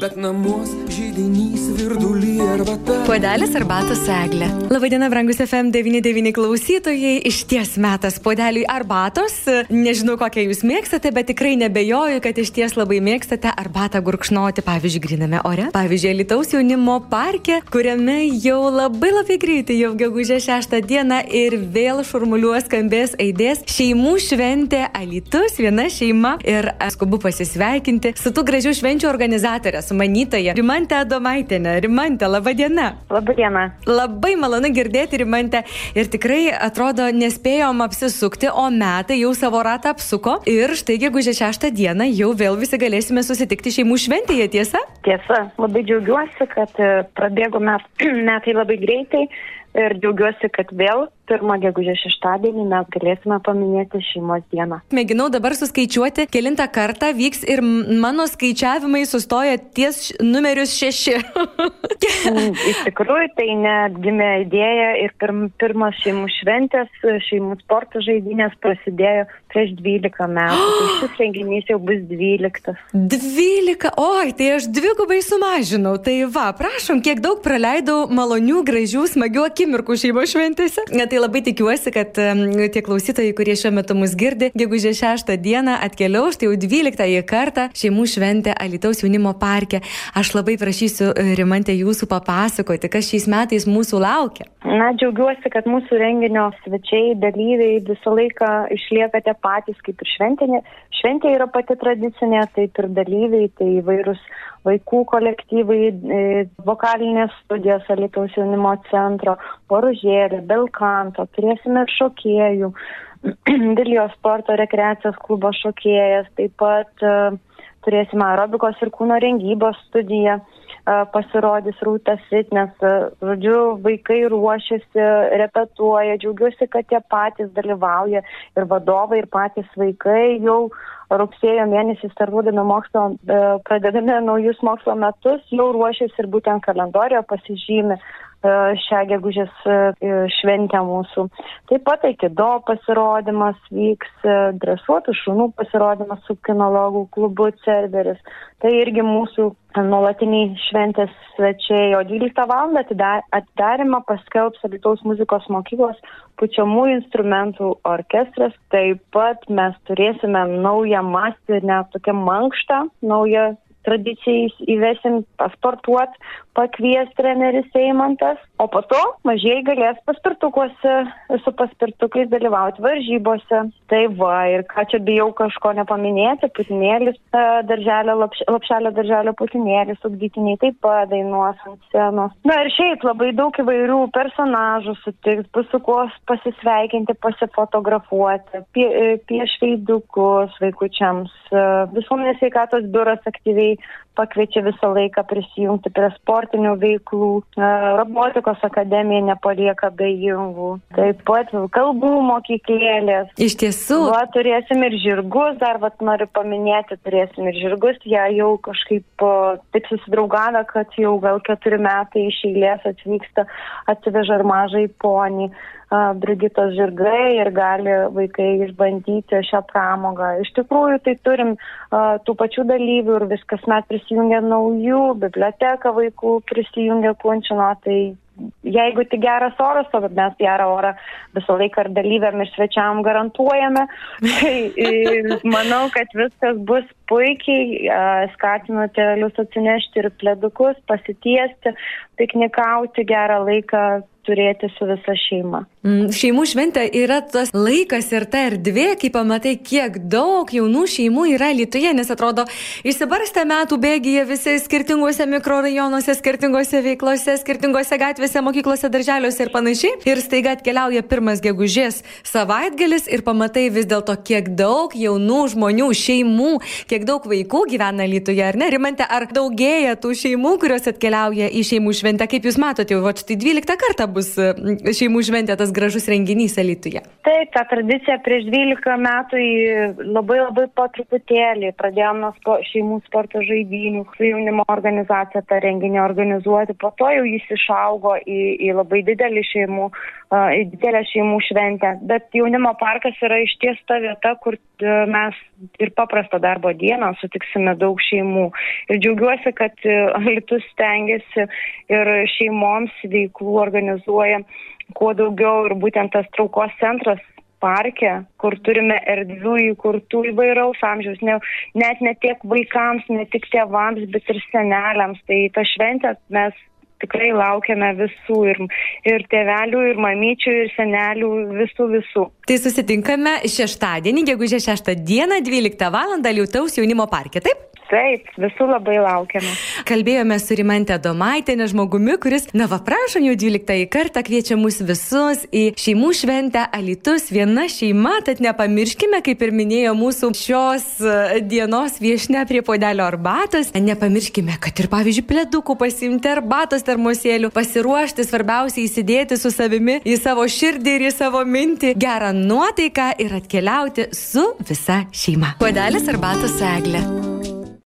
bet namuos žydinys virdulį arbata. Puodelis arbatos eglė. Labadiena, brangus FM99 klausytojai. Iš ties metas puodeliui arbatos. Nežinau, kokią jūs mėgstate, bet tikrai nebejoju, kad iš ties labai mėgstate arbatą gurkšnoti, pavyzdžiui, griname ore. Pavyzdžiui, Lietuvos jaunimo parke, kuriame jau labai labai greitai, jau gegužė 6 dieną ir vėl šurmuliuos skambės aidės šeimų šventė Alitus, viena šeima. Ir skubu pasisveikinti su tų gražių švenčių organizatorė, sumanytoja Rimantė Adomaitinė. Rimantė, laba diena. Labą dieną. Labai malonu girdėti Rimantę ir tikrai atrodo nespėjom apsisukti, o metai jau savo ratą apsuko ir štai gegužė 6 dieną jau vėl visi galėsime susitikti šeimų šventėje, tiesa? Tiesa, labai džiaugiuosi, kad e, prabėgo met, metai labai greitai ir džiaugiuosi, kad vėl pirmą gegužės šeštadienį mes galėsime paminėti šeimos dieną. Mėginau dabar suskaičiuoti, kilintą kartą vyks ir mano skaičiavimai sustoja ties numerius šeši. Mm, iš tikrųjų, tai net gimė idėja ir pirm, pirmas šeimų šventės, šeimų sporto žaidynės prasidėjo prieš 12 metų. Tai šis renginys jau bus 12. 12, oi, tai aš dvigubai sumažinau. Tai va, prašom, kiek daug praleidau malonių, gražių, smagių akimirkų šeimos šventėse. Tai labai tikiuosi, kad tie klausytojai, kurie šiuo metu mus girdi, gegužė 6 dieną atkeliaus, tai jau 12 kartą šeimų šventė Alitaus jaunimo parke. Aš labai prašysiu e, Rimantė jūsų papasakoti, kas šiais metais mūsų laukia. Na, džiaugiuosi, kad mūsų renginio svečiai, dalyviai visą laiką išliekate patys kaip ir šventinė. Šventė yra pati tradicinė, taip ir dalyviai, tai įvairūs vaikų kolektyvai, e, vokalinės studijos Alitaus jaunimo centro, poružėlė, belkanto, turėsime šokėjų, Vilijos sporto rekreacijos klubo šokėjas, taip pat uh, turėsime aerobikos ir kūno rengybos studiją, uh, pasirodys rūtas fitness, uh, žodžiu, vaikai ruošiasi, repetuoja, džiaugiuosi, kad jie patys dalyvauja ir vadovai, ir patys vaikai. Jau rugsėjo mėnesį startuodami mokslo, pradedami naujus mokslo metus, jau ruošiasi ir būtent kalendorijoje pasižymė E, šią gegužės e, šventę mūsų. Taip pat aikido pasirodymas vyks, e, dresuotų šunų pasirodymas su kinologų klubu Cerveris. Tai irgi mūsų nuolatiniai šventės svečiai. O 12 val. atidarimą paskelbs Alitaus muzikos mokyklos pučiamų instrumentų orkestras. Taip pat mes turėsime naują mąstį, net tokią mankštą, naują tradicijais įvesim pasportuot, pakvies treneris Eimantas, o po to mažieji galės paspirtukuose su paspirtukais dalyvauti varžybose. Tai va, ir ką čia bijau kažko nepaminėti, putinėlis, e, darželio, lapš, lapšelio darželio putinėlis, ugdytiniai taip pat dainuos ant scenos. Na ir šiaip labai daug įvairių personažų sutiks, bus su kuo pasisveikinti, pasifotografuoti, pie, e, pieš veidukus vaikučiams. E, visuomenės sveikatos biuras aktyviai pakviečia visą laiką prisijungti prie sportinių veiklų. Robotikos akademija nepalieka bejingų. Taip pat kalbų mokyklėlės. Iš tiesų. Va, turėsim ir žirgus, dar vat, noriu paminėti, turėsim ir žirgus. Jie jau kažkaip taip susidraugavę, kad jau gal keturi metai iš eilės atvyksta, atsiveža ir mažai ponį. Brigitos žirgai ir gali vaikai išbandyti šią pramogą. Iš tikrųjų, tai turim tų pačių dalyvių ir vis kasmet prisijungia naujų, biblioteka vaikų prisijungia kunčino, tai jeigu tik geras oras, o mes gerą orą visą laiką ir dalyviam ir svečiam garantuojame, tai manau, kad viskas bus puikiai, skatinu tėvelius atsinešti ir pledukus, pasitiesti, piknikauti gerą laiką turėti su visa šeima. Mm, šeimų šventė yra tas laikas ir ta erdvė, kai pamatai, kiek daug jaunų šeimų yra Lietuvoje, nes atrodo, išsibarstę metų bėgyje visi skirtinguose mikrorajonuose, skirtingose veiklose, skirtingose gatvėse, mokyklose, darželiuose ir panašiai. Ir staiga atkeliauja pirmas gegužės savaitgalis ir pamatai vis dėlto, kiek daug jaunų žmonių, šeimų, kiek daug vaikų gyvena Lietuvoje, ar ne? Rimante, ar daugėja tų šeimų, kurios atkeliauja į šeimų šventę, kaip jūs matote, jau štai 12 kartą bus e, šeimų šventė, tas gražus renginys Elytuje. Taip, ta tradicija prieš 12 metų labai labai po truputėlį pradėjome nuo spo, šeimų sporto žaidinių, su jaunimo organizacija tą renginį organizuoti, po to jau jis išaugo į, į labai didelį šeimų į didelę šeimų šventę. Bet jaunimo parkas yra iš ties ta vieta, kur e, mes ir paprastą darbo dieną sutiksime daug šeimų. Ir džiaugiuosi, kad e, Alitus stengiasi ir šeimoms veiklų organizuoja kuo daugiau ir būtent tas traukos centras parke, kur turime erdvių įkurtų įvairaus amžiaus, ne, net ne tiek vaikams, ne tik tėvams, bet ir seneliams. Tai tą šventę mes tikrai laukiame visų ir, ir tėvelių, ir mamyčių, ir senelių, visų visų. Tai susitinkame šeštadienį, gegužės 6 dieną, 12 val. Lietaus jaunimo parke, taip? Taip, visų labai laukiame. Kalbėjome su Rimantė Domaitėne žmogumi, kuris, na va, prašom jau 12 kartą kviečia mus visus į šeimų šventę Alitus viena šeima, tad nepamirškime, kaip ir minėjo mūsų šios e, dienos viešne prie podelio arbatos, nepamirškime, kad ir pavyzdžiui plėdukų pasimti arbatos termosėlių, pasiruošti, svarbiausia įsidėti su savimi į savo širdį ir į savo mintį gerą nuotaiką ir atkeliauti su visa šeima. Podelis arbatos eglė.